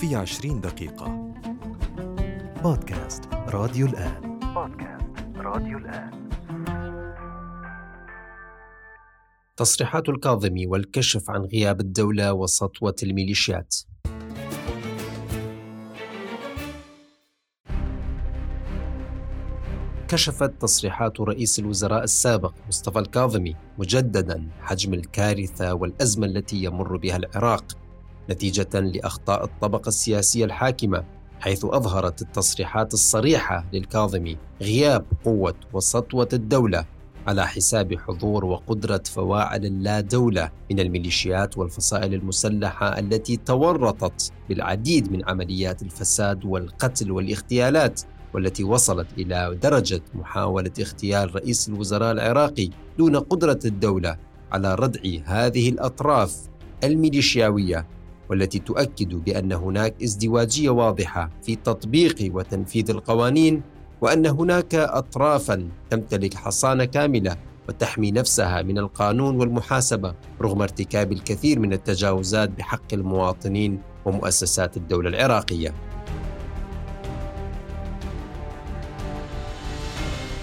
في عشرين دقيقة. بودكاست راديو الآن. بودكاست راديو الآن. تصريحات الكاظمي والكشف عن غياب الدولة وسطوة الميليشيات. كشفت تصريحات رئيس الوزراء السابق مصطفى الكاظمي مجددا حجم الكارثة والأزمة التي يمر بها العراق. نتيجة لأخطاء الطبقة السياسية الحاكمة حيث أظهرت التصريحات الصريحة للكاظمي غياب قوة وسطوة الدولة على حساب حضور وقدرة فواعل اللا دولة من الميليشيات والفصائل المسلحة التي تورطت بالعديد من عمليات الفساد والقتل والاغتيالات والتي وصلت إلى درجة محاولة اغتيال رئيس الوزراء العراقي دون قدرة الدولة على ردع هذه الأطراف الميليشياوية. والتي تؤكد بأن هناك ازدواجية واضحة في تطبيق وتنفيذ القوانين وأن هناك أطرافا تمتلك حصانة كاملة وتحمي نفسها من القانون والمحاسبة رغم ارتكاب الكثير من التجاوزات بحق المواطنين ومؤسسات الدولة العراقية.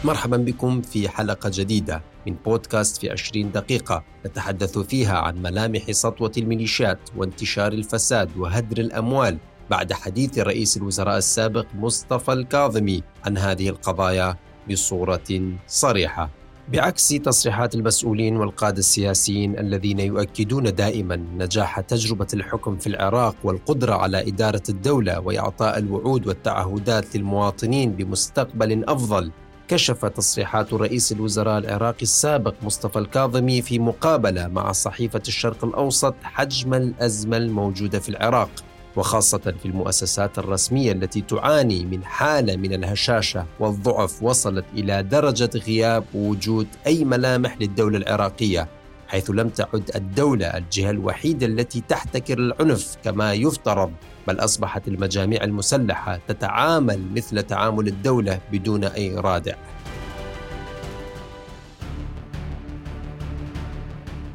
مرحبا بكم في حلقة جديدة من بودكاست في 20 دقيقة نتحدث فيها عن ملامح سطوة الميليشيات وانتشار الفساد وهدر الأموال بعد حديث رئيس الوزراء السابق مصطفى الكاظمي عن هذه القضايا بصورة صريحة. بعكس تصريحات المسؤولين والقادة السياسيين الذين يؤكدون دائما نجاح تجربة الحكم في العراق والقدرة على إدارة الدولة وإعطاء الوعود والتعهدات للمواطنين بمستقبل أفضل كشف تصريحات رئيس الوزراء العراقي السابق مصطفى الكاظمي في مقابلة مع صحيفة الشرق الأوسط حجم الأزمة الموجودة في العراق وخاصة في المؤسسات الرسمية التي تعاني من حالة من الهشاشة والضعف وصلت إلى درجة غياب وجود أي ملامح للدولة العراقية حيث لم تعد الدولة الجهة الوحيدة التي تحتكر العنف كما يفترض. بل أصبحت المجاميع المسلحة تتعامل مثل تعامل الدولة بدون أي رادع.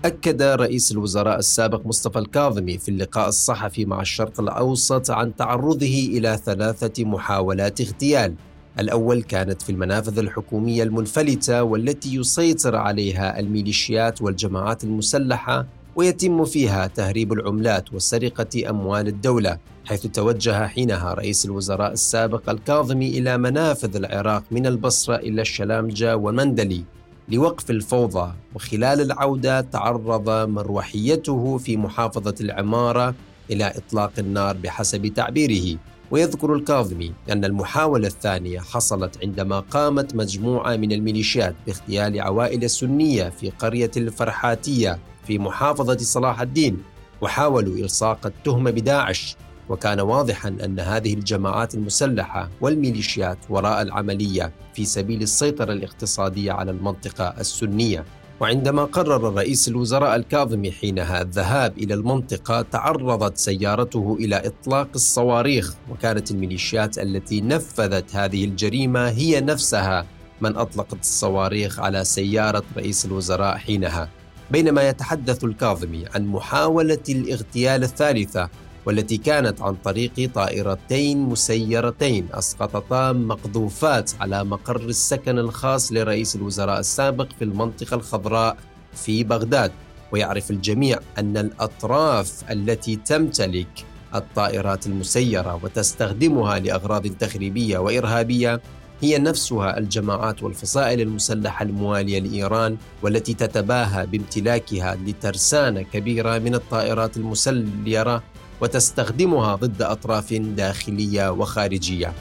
أكد رئيس الوزراء السابق مصطفى الكاظمي في اللقاء الصحفي مع الشرق الأوسط عن تعرضه إلى ثلاثة محاولات اغتيال الأول كانت في المنافذ الحكومية المنفلتة والتي يسيطر عليها الميليشيات والجماعات المسلحة ويتم فيها تهريب العملات وسرقة أموال الدولة حيث توجه حينها رئيس الوزراء السابق الكاظمي إلى منافذ العراق من البصرة إلى الشلامجة ومندلي لوقف الفوضى. وخلال العودة تعرض مروحيته في محافظة العمارة إلى إطلاق النار بحسب تعبيره. ويذكر الكاظمي أن المحاولة الثانية حصلت عندما قامت مجموعة من الميليشيات باغتيال عوائل سنية في قرية الفرحاتية في محافظة صلاح الدين وحاولوا إلصاق التهمة بداعش. وكان واضحا أن هذه الجماعات المسلحة والميليشيات وراء العملية في سبيل السيطرة الاقتصادية على المنطقة السنية. وعندما قرر رئيس الوزراء الكاظمي حينها الذهاب إلى المنطقة تعرضت سيارته إلى إطلاق الصواريخ. وكانت الميليشيات التي نفذت هذه الجريمة هي نفسها من أطلقت الصواريخ على سيارة رئيس الوزراء حينها. بينما يتحدث الكاظمي عن محاولة الاغتيال الثالثة والتي كانت عن طريق طائرتين مسيرتين أسقطتا مقذوفات على مقر السكن الخاص لرئيس الوزراء السابق في المنطقة الخضراء في بغداد. ويعرف الجميع أن الأطراف التي تمتلك الطائرات المسيرة وتستخدمها لأغراض تخريبية وإرهابية هي نفسها الجماعات والفصائل المسلحة الموالية لإيران والتي تتباهى بامتلاكها لترسانة كبيرة من الطائرات المسيره وتستخدمها ضد أطراف داخلية وخارجية.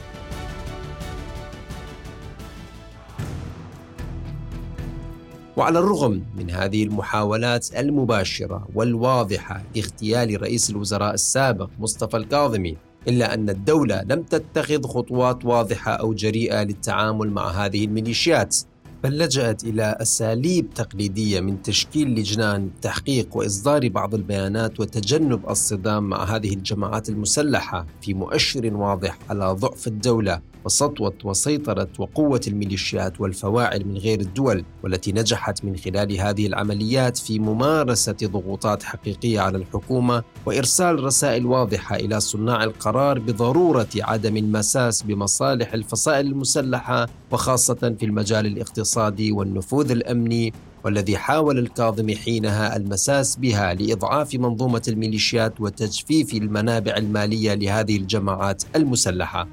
وعلى الرغم من هذه المحاولات المباشرة والواضحة لاغتيال رئيس الوزراء السابق مصطفى الكاظمي إلا أن الدولة لم تتخذ خطوات واضحة أو جريئة للتعامل مع هذه الميليشيات. بل لجأت إلى أساليب تقليدية من تشكيل لجنان تحقيق وإصدار بعض البيانات وتجنب الصدام مع هذه الجماعات المسلحة في مؤشر واضح على ضعف الدولة وسطوة وسيطرة وقوة الميليشيات والفواعل من غير الدول والتي نجحت من خلال هذه العمليات في ممارسة ضغوطات حقيقية على الحكومة وإرسال رسائل واضحة إلى صناع القرار بضرورة عدم المساس بمصالح الفصائل المسلحة وخاصة في المجال الاقتصادي. والنفوذ الأمني والذي حاول الكاظمي حينها المساس بها لإضعاف منظومة الميليشيات وتجفيف المنابع المالية لهذه الجماعات المسلحة.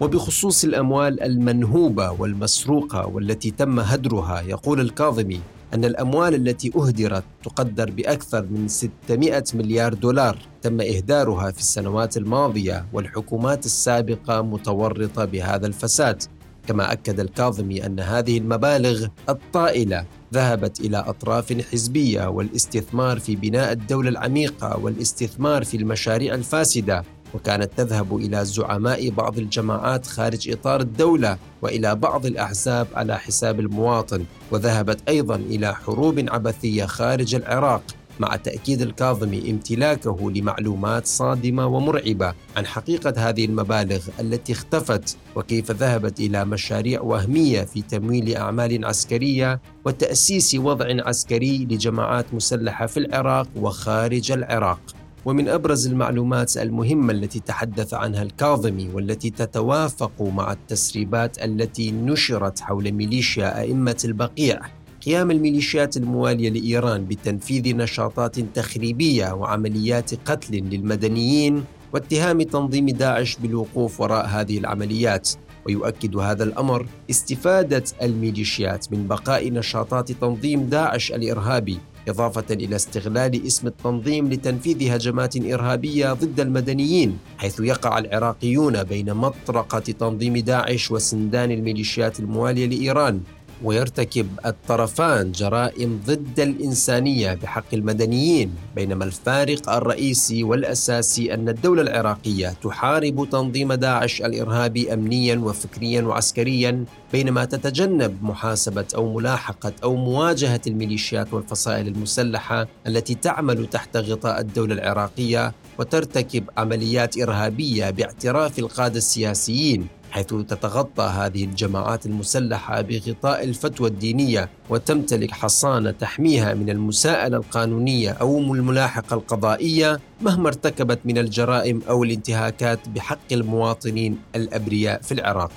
وبخصوص الأموال المنهوبة والمسروقة والتي تم هدرها يقول الكاظمي أن الأموال التي أهدرت تقدر بأكثر من 600 مليار دولار تم إهدارها في السنوات الماضية والحكومات السابقة متورطة بهذا الفساد كما أكد الكاظمي أن هذه المبالغ الطائلة ذهبت إلى أطراف حزبية والاستثمار في بناء الدولة العميقة والاستثمار في المشاريع الفاسدة وكانت تذهب إلى زعماء بعض الجماعات خارج إطار الدولة وإلى بعض الأحزاب على حساب المواطن وذهبت أيضا إلى حروب عبثية خارج العراق مع تأكيد الكاظمي امتلاكه لمعلومات صادمة ومرعبة عن حقيقة هذه المبالغ التي اختفت وكيف ذهبت إلى مشاريع وهمية في تمويل أعمال عسكرية وتأسيس وضع عسكري لجماعات مسلحة في العراق وخارج العراق. ومن أبرز المعلومات المهمة التي تحدث عنها الكاظمي والتي تتوافق مع التسريبات التي نشرت حول ميليشيا أئمة البقيع قيام الميليشيات الموالية لإيران بتنفيذ نشاطات تخريبية وعمليات قتل للمدنيين واتهام تنظيم داعش بالوقوف وراء هذه العمليات ويؤكد هذا الأمر استفادة الميليشيات من بقاء نشاطات تنظيم داعش الإرهابي إضافة إلى استغلال اسم التنظيم لتنفيذ هجمات إرهابية ضد المدنيين حيث يقع العراقيون بين مطرقة تنظيم داعش وسندان الميليشيات الموالية لإيران. ويرتكب الطرفان جرائم ضد الإنسانية بحق المدنيين بينما الفارق الرئيسي والأساسي أن الدولة العراقية تحارب تنظيم داعش الإرهابي أمنيا وفكريا وعسكريا بينما تتجنب محاسبة أو ملاحقة أو مواجهة الميليشيات والفصائل المسلحة التي تعمل تحت غطاء الدولة العراقية وترتكب عمليات إرهابية باعتراف القادة السياسيين. حيث تتغطى هذه الجماعات المسلحة بغطاء الفتوى الدينية وتمتلك حصانة تحميها من المساءلة القانونية أو الملاحقة القضائية مهما ارتكبت من الجرائم أو الانتهاكات بحق المواطنين الأبرياء في العراق.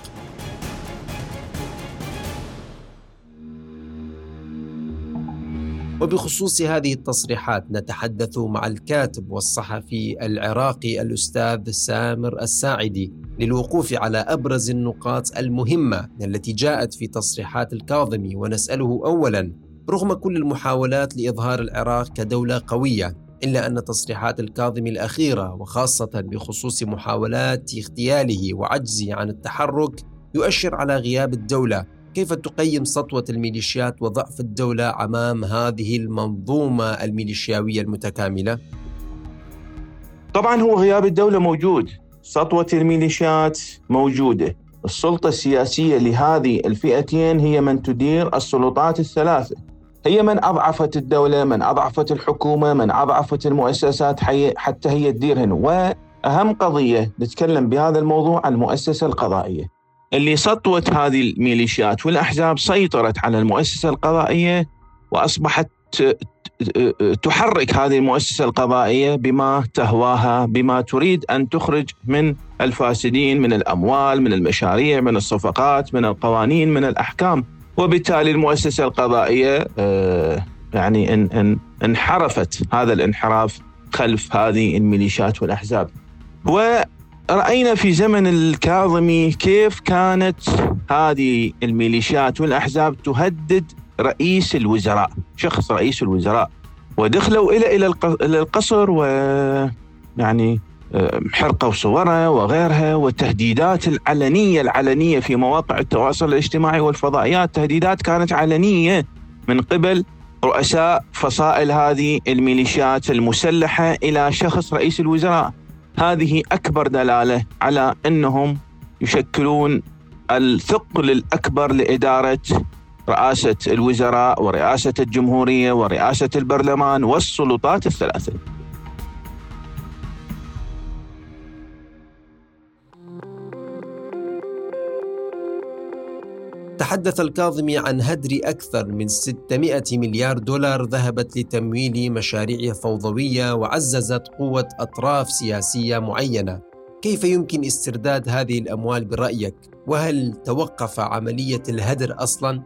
وبخصوص هذه التصريحات نتحدث مع الكاتب والصحفي العراقي الأستاذ سامر الساعدي للوقوف على أبرز النقاط المهمة التي جاءت في تصريحات الكاظمي ونسأله اولا رغم كل المحاولات لإظهار العراق كدولة قوية إلا أن تصريحات الكاظمي الأخيرة وخاصة بخصوص محاولات اغتياله وعجزه عن التحرك يؤشر على غياب الدولة كيف تقيم سطوة الميليشيات وضعف الدولة أمام هذه المنظومة الميليشياوية المتكاملة؟ طبعا هو غياب الدولة موجود. سطوة الميليشيات موجودة. السلطة السياسية لهذه الفئتين هي من تدير السلطات الثلاثة. هي من أضعفت الدولة من أضعفت الحكومة من أضعفت المؤسسات حتى هي تديرهن. وأهم قضية نتكلم بهذا الموضوع المؤسسة القضائية. اللي سطوت هذه الميليشيات والأحزاب سيطرت على المؤسسة القضائية وأصبحت تحرك هذه المؤسسة القضائية بما تهواها بما تريد أن تخرج من الفاسدين من الأموال من المشاريع من الصفقات من القوانين من الأحكام. وبالتالي المؤسسة القضائية آه، يعني ان ان انحرفت هذا الانحراف خلف هذه الميليشيات والأحزاب. ورأينا في زمن الكاظمي كيف كانت هذه الميليشيات والأحزاب تهدد رئيس الوزراء شخص رئيس الوزراء. ودخلوا إلى إلى القصر و يعني آه، حرقوا صوره وغيرها والتهديدات العلنية العلنية في مواقع التواصل الاجتماعي والفضائيات تهديدات كانت علنية من قبل رؤساء فصائل هذه الميليشيات المسلحة إلى شخص رئيس الوزراء. هذه أكبر دلالة على أنهم يشكلون الثقل الأكبر لإدارة رئاسة الوزراء ورئاسة الجمهورية ورئاسة البرلمان والسلطات الثلاثة. تحدث الكاظمي عن هدر أكثر من 600 مليار دولار ذهبت لتمويل مشاريع فوضوية وعززت قوة أطراف سياسية معينة كيف يمكن استرداد هذه الأموال برأيك؟ وهل توقف عملية الهدر أصلاً؟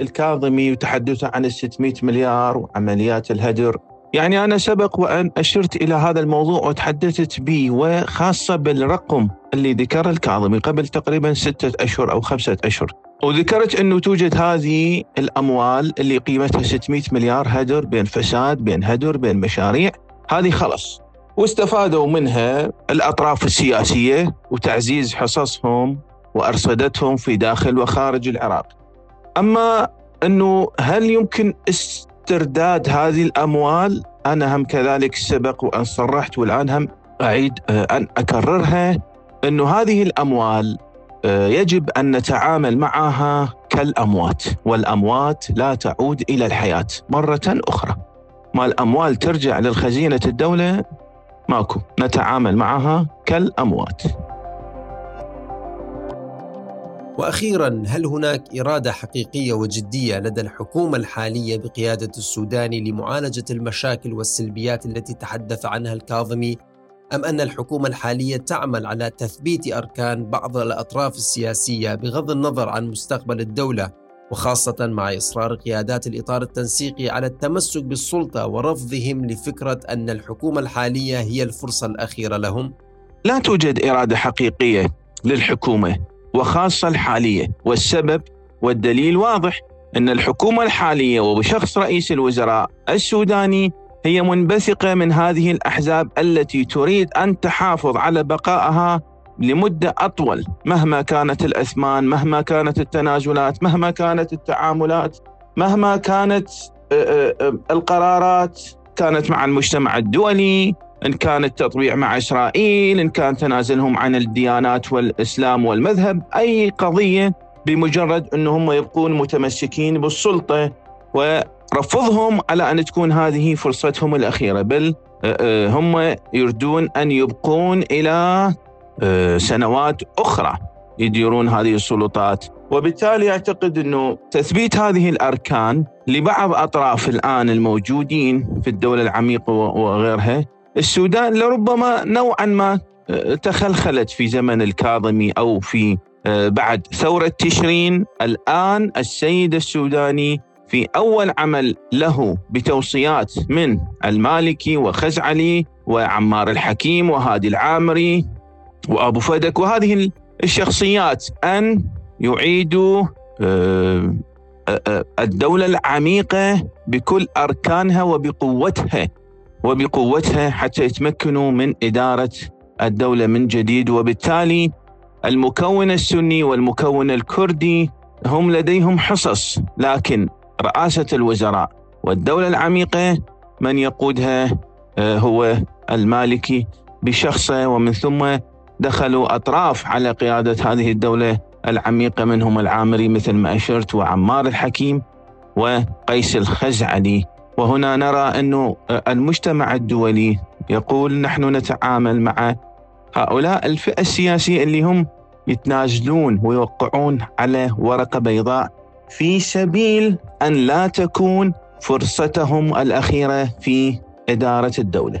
الكاظمي وتحدثه عن ال 600 مليار وعمليات الهدر يعني أنا سبق وأن أشرت إلى هذا الموضوع وتحدثت به وخاصة بالرقم اللي ذكره الكاظمي قبل تقريبا ستة أشهر أو خمسة أشهر وذكرت أنه توجد هذه الأموال اللي قيمتها 600 مليار هدر بين فساد بين هدر بين مشاريع. هذه خلص. واستفادوا منها الأطراف السياسية وتعزيز حصصهم وأرصدتهم في داخل وخارج العراق. أما أنه هل يمكن استرداد هذه الأموال؟ أنا هم كذلك سبق وأن صرحت والآن هم أعيد آه، أن أكررها. أنه هذه الأموال آه، يجب أن نتعامل معها كالأموات والأموات لا تعود إلى الحياة مرة أخرى. ما الأموال ترجع للخزينة الدولة؟ ماكو. نتعامل معها كالأموات. وأخيرا هل هناك إرادة حقيقية وجدية لدى الحكومة الحالية بقيادة السوداني لمعالجة المشاكل والسلبيات التي تحدث عنها الكاظمي؟ أم أن الحكومة الحالية تعمل على تثبيت أركان بعض الأطراف السياسية بغض النظر عن مستقبل الدولة وخاصة مع إصرار قيادات الإطار التنسيقي على التمسك بالسلطة ورفضهم لفكرة أن الحكومة الحالية هي الفرصة الأخيرة لهم. لا توجد إرادة حقيقية للحكومة وخاصة الحالية والسبب والدليل واضح أن الحكومة الحالية وبشخص رئيس الوزراء السوداني هي منبثقة من هذه الأحزاب التي تريد أن تحافظ على بقائها لمدة أطول مهما كانت الأثمان مهما كانت التنازلات مهما كانت التعاملات مهما كانت القرارات كانت مع المجتمع الدولي إن كان التطبيع مع إسرائيل إن كان تنازلهم عن الديانات والإسلام والمذهب أي قضية بمجرد أنهم يبقون متمسكين بالسلطة ورفضهم على أن تكون هذه فرصتهم الأخيرة بل آه، آه، هم يريدون أن يبقون إلى آه، سنوات أخرى يديرون هذه السلطات. وبالتالي أعتقد أنه تثبيت هذه الأركان لبعض أطراف الآن الموجودين في الدولة العميقة وغيرها السودان لربما نوعا ما تخلخلت في زمن الكاظمي أو في بعد ثورة تشرين. الآن السيد السوداني في أول عمل له بتوصيات من المالكي وخزعلي وعمار الحكيم وهادي العامري وأبو فدك وهذه الشخصيات أن يعيدوا آه، الدولة العميقة بكل أركانها وبقوتها وبقوتها حتى يتمكنوا من إدارة الدولة من جديد. وبالتالي المكون السني والمكون الكردي هم لديهم حصص لكن رئاسة الوزراء والدولة العميقة من يقودها آه، هو المالكي بشخصه ومن ثم دخلوا أطراف على قيادة هذه الدولة العميقة منهم العامري مثل ما أشرت وعمار الحكيم وقيس الخزعلي. وهنا نرى أنه المجتمع الدولي يقول نحن نتعامل مع هؤلاء الفئة السياسية اللي هم يتنازلون ويوقعون على ورقة بيضاء في سبيل أن لا تكون فرصتهم الأخيرة في إدارة الدولة.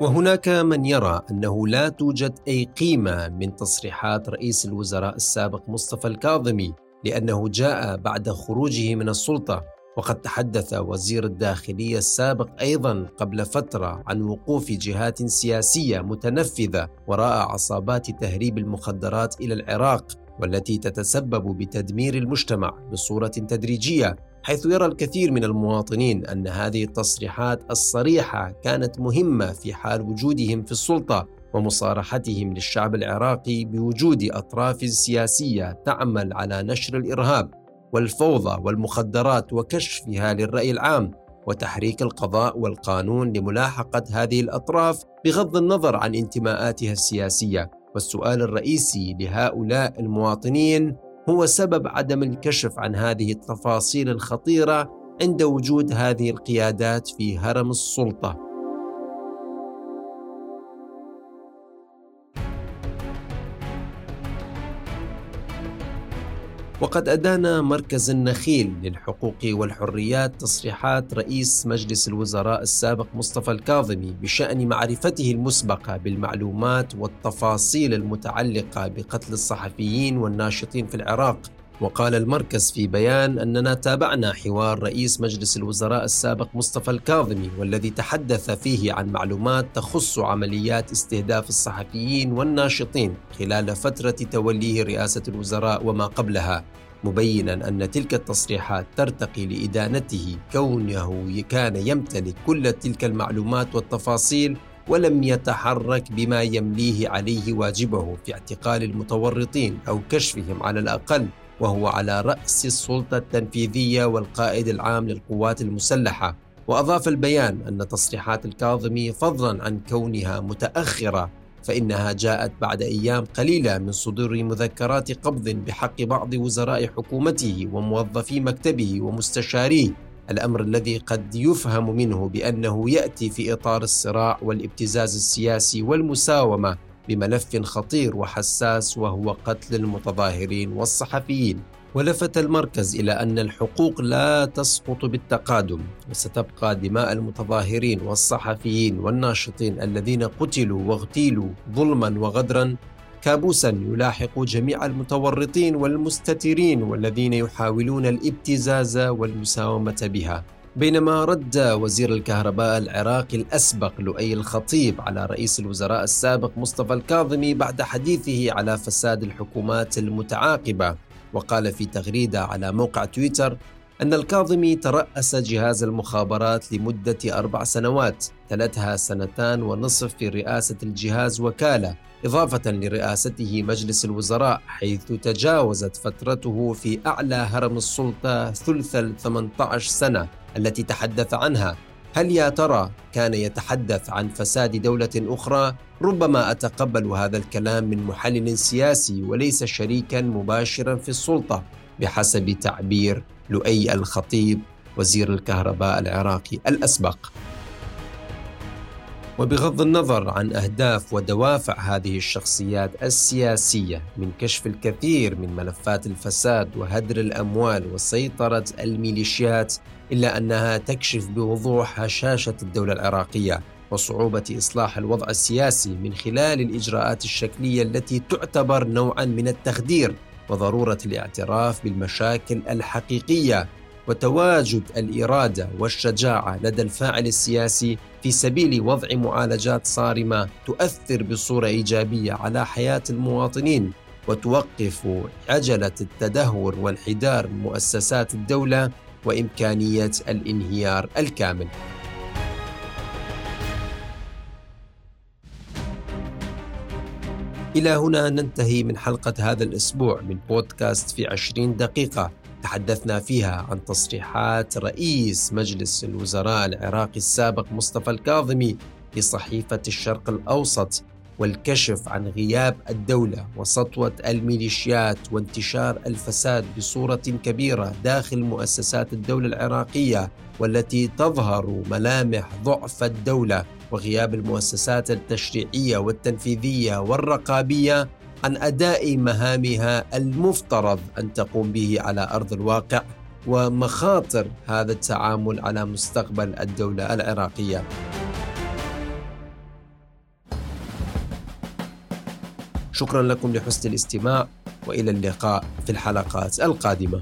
وهناك من يرى أنه لا توجد أي قيمة من تصريحات رئيس الوزراء السابق مصطفى الكاظمي لأنه جاء بعد خروجه من السلطة وقد تحدث وزير الداخلية السابق أيضا قبل فترة عن وقوف جهات سياسية متنفذة وراء عصابات تهريب المخدرات إلى العراق. والتي تتسبب بتدمير المجتمع بصورة تدريجية حيث يرى الكثير من المواطنين أن هذه التصريحات الصريحة كانت مهمة في حال وجودهم في السلطة ومصارحتهم للشعب العراقي بوجود أطراف سياسية تعمل على نشر الإرهاب والفوضى والمخدرات وكشفها للرأي العام وتحريك القضاء والقانون لملاحقة هذه الأطراف بغض النظر عن انتماءاتها السياسية. والسؤال الرئيسي لهؤلاء المواطنين هو سبب عدم الكشف عن هذه التفاصيل الخطيرة عند وجود هذه القيادات في هرم السلطة. وقد أدان مركز النخيل للحقوق والحريات تصريحات رئيس مجلس الوزراء السابق مصطفى الكاظمي بشأن معرفته المسبقة بالمعلومات والتفاصيل المتعلقة بقتل الصحفيين والناشطين في العراق. وقال المركز في بيان أننا تابعنا حوار رئيس مجلس الوزراء السابق مصطفى الكاظمي والذي تحدث فيه عن معلومات تخص عمليات استهداف الصحفيين والناشطين خلال فترة توليه رئاسة الوزراء وما قبلها مبينا أن تلك التصريحات ترتقي لإدانته كونه كان يمتلك كل تلك المعلومات والتفاصيل ولم يتحرك بما يمليه عليه واجبه في اعتقال المتورطين أو كشفهم على الأقل. وهو على رأس السلطة التنفيذية والقائد العام للقوات المسلحة. وأضاف البيان أن تصريحات الكاظمي فضلا عن كونها متأخرة فإنها جاءت بعد أيام قليلة من صدور مذكرات قبض بحق بعض وزراء حكومته وموظفي مكتبه ومستشاريه. الأمر الذي قد يفهم منه بأنه يأتي في إطار الصراع والابتزاز السياسي والمساومة بملف خطير وحساس وهو قتل المتظاهرين والصحفيين. ولفت المركز إلى أن الحقوق لا تسقط بالتقادم وستبقى دماء المتظاهرين والصحفيين والناشطين الذين قتلوا واغتيلوا ظلما وغدرا كابوسا يلاحق جميع المتورطين والمستترين والذين يحاولون الابتزاز والمساومة بها. بينما رد وزير الكهرباء العراقي الأسبق لؤي الخطيب على رئيس الوزراء السابق مصطفى الكاظمي بعد حديثه على فساد الحكومات المتعاقبة. وقال في تغريدة على موقع تويتر أن الكاظمي ترأس جهاز المخابرات لمدة أربع سنوات تلتها سنتان ونصف في رئاسة الجهاز وكالة إضافة لرئاسته مجلس الوزراء حيث تجاوزت فترته في أعلى هرم السلطة ثلث ال 18 سنة. التي تحدث عنها هل يا ترى كان يتحدث عن فساد دولة أخرى؟ ربما أتقبل هذا الكلام من محلل سياسي وليس شريكا مباشرا في السلطة بحسب تعبير لؤي الخطيب وزير الكهرباء العراقي الأسبق. وبغض النظر عن أهداف ودوافع هذه الشخصيات السياسية من كشف الكثير من ملفات الفساد وهدر الأموال وسيطرة الميليشيات إلا أنها تكشف بوضوح هشاشة الدولة العراقية وصعوبة إصلاح الوضع السياسي من خلال الإجراءات الشكلية التي تعتبر نوعا من التخدير وضرورة الاعتراف بالمشاكل الحقيقية وتواجد الإرادة والشجاعة لدى الفاعل السياسي في سبيل وضع معالجات صارمة تؤثر بصورة إيجابية على حياة المواطنين وتوقف عجلة التدهور وانحدار مؤسسات الدولة وإمكانية الانهيار الكامل. إلى هنا ننتهي من حلقة هذا الأسبوع من بودكاست في عشرين دقيقة تحدثنا فيها عن تصريحات رئيس مجلس الوزراء العراقي السابق مصطفى الكاظمي في صحيفة الشرق الأوسط والكشف عن غياب الدولة وسطوة الميليشيات وانتشار الفساد بصورة كبيرة داخل مؤسسات الدولة العراقية والتي تظهر ملامح ضعف الدولة وغياب المؤسسات التشريعية والتنفيذية والرقابية عن أداء مهامها المفترض أن تقوم به على أرض الواقع ومخاطر هذا التعامل على مستقبل الدولة العراقية. شكرا لكم لحسن الاستماع وإلى اللقاء في الحلقات القادمة.